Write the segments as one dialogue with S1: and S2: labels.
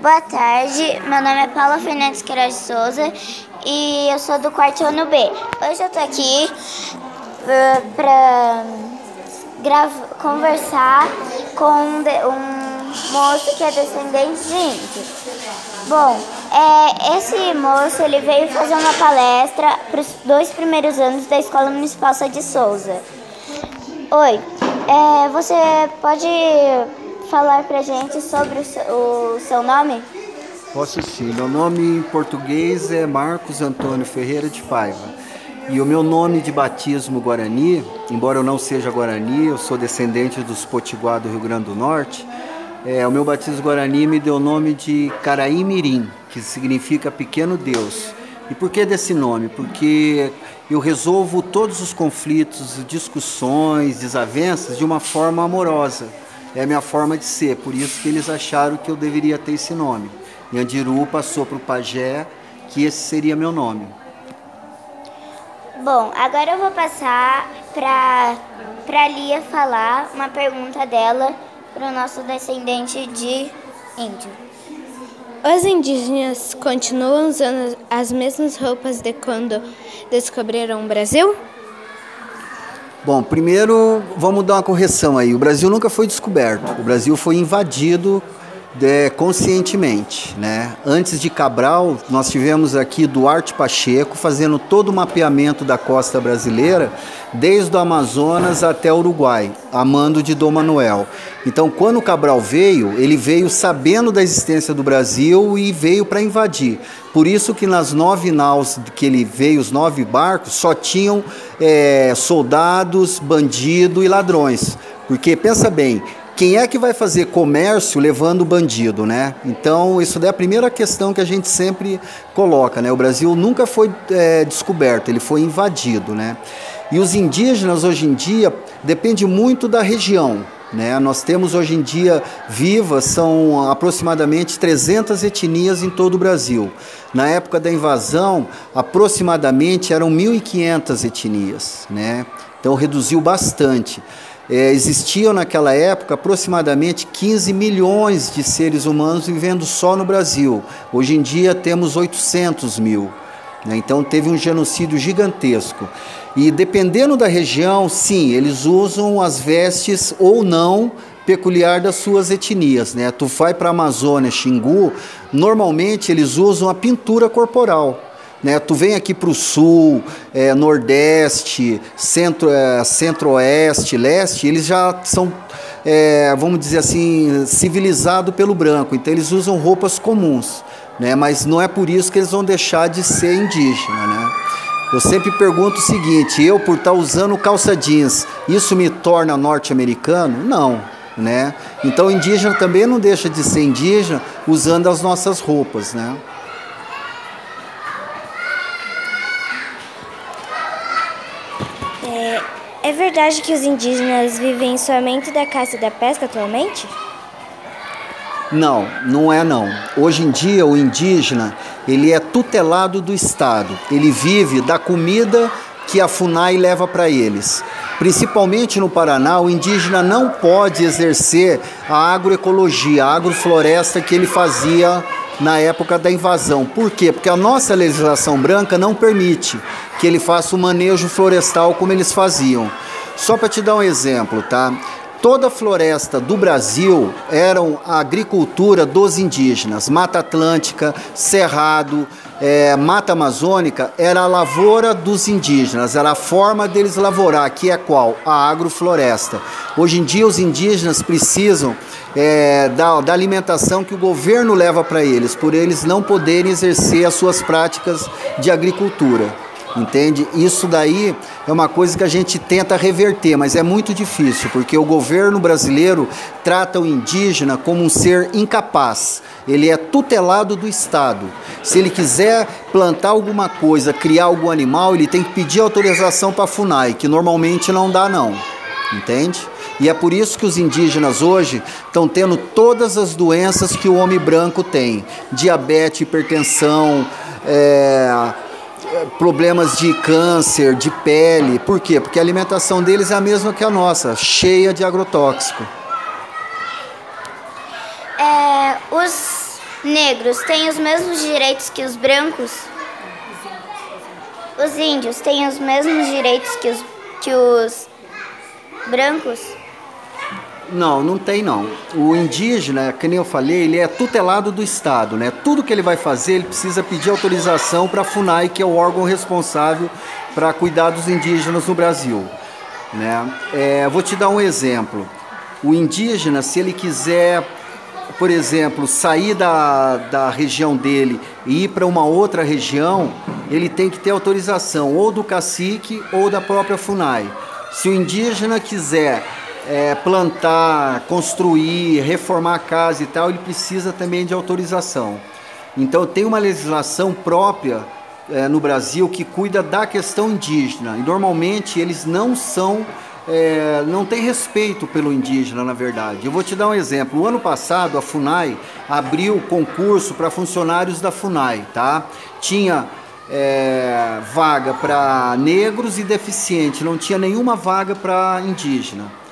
S1: Boa tarde, meu nome é Paula Fernandes Queiroz de Souza e eu sou do quarto ano B. Hoje eu tô aqui uh, pra conversar com um moço que é descendente de índio. Bom, é, esse moço ele veio fazer uma palestra para os dois primeiros anos da Escola Municipal de Souza. Oi, é, você pode falar pra gente sobre o seu, o seu nome?
S2: Posso sim. Meu nome em português é Marcos Antônio Ferreira de Paiva. E o meu nome de batismo Guarani, embora eu não seja Guarani, eu sou descendente dos Potiguar do Rio Grande do Norte, é, o meu batismo Guarani me deu o nome de Caraimirim, que significa pequeno Deus. E por que desse nome? Porque eu resolvo todos os conflitos, discussões, desavenças de uma forma amorosa. É a minha forma de ser, por isso que eles acharam que eu deveria ter esse nome. E Andiru passou para o pajé que esse seria meu nome.
S1: Bom, agora eu vou passar para a Lia falar uma pergunta dela para o nosso descendente de índio.
S3: Os indígenas continuam usando as mesmas roupas de quando descobriram o Brasil?
S2: Bom, primeiro vamos dar uma correção aí. O Brasil nunca foi descoberto. O Brasil foi invadido é, conscientemente. Né? Antes de Cabral, nós tivemos aqui Duarte Pacheco fazendo todo o mapeamento da costa brasileira, desde o Amazonas até o Uruguai, a mando de Dom Manuel. Então, quando Cabral veio, ele veio sabendo da existência do Brasil e veio para invadir. Por isso que nas nove naus que ele veio, os nove barcos, só tinham é, soldados, bandido e ladrões. Porque, pensa bem, quem é que vai fazer comércio levando bandido, né? Então, isso é a primeira questão que a gente sempre coloca, né? O Brasil nunca foi é, descoberto, ele foi invadido, né? E os indígenas, hoje em dia, depende muito da região, né? Nós temos hoje em dia vivas, são aproximadamente 300 etnias em todo o Brasil. Na época da invasão, aproximadamente eram 1.500 etnias, né? Então, reduziu bastante é, existiam naquela época aproximadamente 15 milhões de seres humanos vivendo só no Brasil. Hoje em dia temos 800 mil. Né? Então teve um genocídio gigantesco. E dependendo da região, sim, eles usam as vestes ou não peculiar das suas etnias, né? Tu vai para a Amazônia, Xingu, normalmente eles usam a pintura corporal. Né? Tu vem aqui para o sul, é, nordeste, centro, é, centro-oeste, leste, eles já são, é, vamos dizer assim, civilizados pelo branco. Então eles usam roupas comuns, né? mas não é por isso que eles vão deixar de ser indígena. Né? Eu sempre pergunto o seguinte: eu por estar usando calça jeans, isso me torna norte-americano? Não. Né? Então indígena também não deixa de ser indígena usando as nossas roupas, né?
S3: É verdade que os indígenas vivem somente da caça e da pesca atualmente?
S2: Não, não é não. Hoje em dia o indígena, ele é tutelado do Estado. Ele vive da comida que a FUNAI leva para eles. Principalmente no Paraná, o indígena não pode exercer a agroecologia, a agrofloresta que ele fazia na época da invasão. Por quê? Porque a nossa legislação branca não permite que ele faça o manejo florestal como eles faziam. Só para te dar um exemplo, tá? Toda a floresta do Brasil eram a agricultura dos indígenas. Mata Atlântica, Cerrado, é, Mata Amazônica era a lavoura dos indígenas, era a forma deles lavourar, que é qual? A agrofloresta. Hoje em dia os indígenas precisam é, da, da alimentação que o governo leva para eles, por eles não poderem exercer as suas práticas de agricultura. Entende? Isso daí é uma coisa que a gente tenta reverter, mas é muito difícil, porque o governo brasileiro trata o indígena como um ser incapaz. Ele é tutelado do Estado. Se ele quiser plantar alguma coisa, criar algum animal, ele tem que pedir autorização para a FUNAI, que normalmente não dá não. Entende? E é por isso que os indígenas hoje estão tendo todas as doenças que o homem branco tem: diabetes, hipertensão, é, problemas de câncer, de pele. Por quê? Porque a alimentação deles é a mesma que a nossa, cheia de agrotóxico.
S1: É, os, negros têm os mesmos direitos que os brancos? Os índios têm os mesmos direitos que os, que os brancos?
S2: Não, não tem não. O indígena, que nem eu falei, ele é tutelado do Estado, né? Tudo que ele vai fazer, ele precisa pedir autorização para a FUNAI, que é o órgão responsável para cuidar dos indígenas no Brasil. Né? É, vou te dar um exemplo. O indígena, se ele quiser, por exemplo, sair da, da região dele e ir para uma outra região, ele tem que ter autorização ou do cacique ou da própria FUNAI. Se o indígena quiser é, plantar, construir, reformar a casa e tal, ele precisa também de autorização. Então tem uma legislação própria é, no Brasil que cuida da questão indígena. E normalmente eles não são, é, não tem respeito pelo indígena, na verdade. Eu vou te dar um exemplo. O ano passado a Funai abriu concurso para funcionários da Funai, tá? Tinha é, vaga para negros e deficientes, não tinha nenhuma vaga para indígena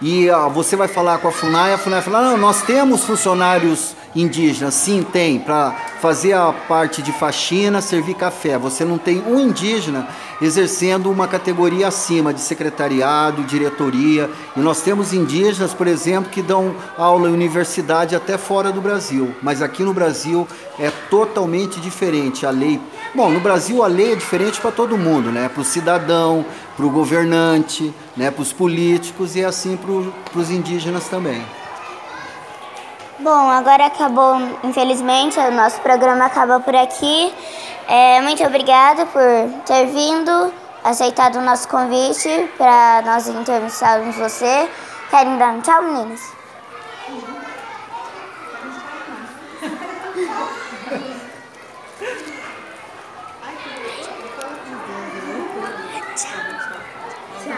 S2: e ó, você vai falar com a FUNAI, a FUNAI fala, não, nós temos funcionários indígenas, sim, tem, para fazer a parte de faxina, servir café. Você não tem um indígena exercendo uma categoria acima de secretariado, diretoria. E nós temos indígenas, por exemplo, que dão aula em universidade até fora do Brasil. Mas aqui no Brasil é totalmente diferente a lei. Bom, no Brasil a lei é diferente para todo mundo, né? Para o cidadão, para o governante, né? para os políticos e assim para os indígenas também.
S1: Bom, agora acabou, infelizmente, o nosso programa acaba por aqui. É, muito obrigada por ter vindo, aceitado o nosso convite para nós entrevistarmos você. Querem dar um tchau, meninas?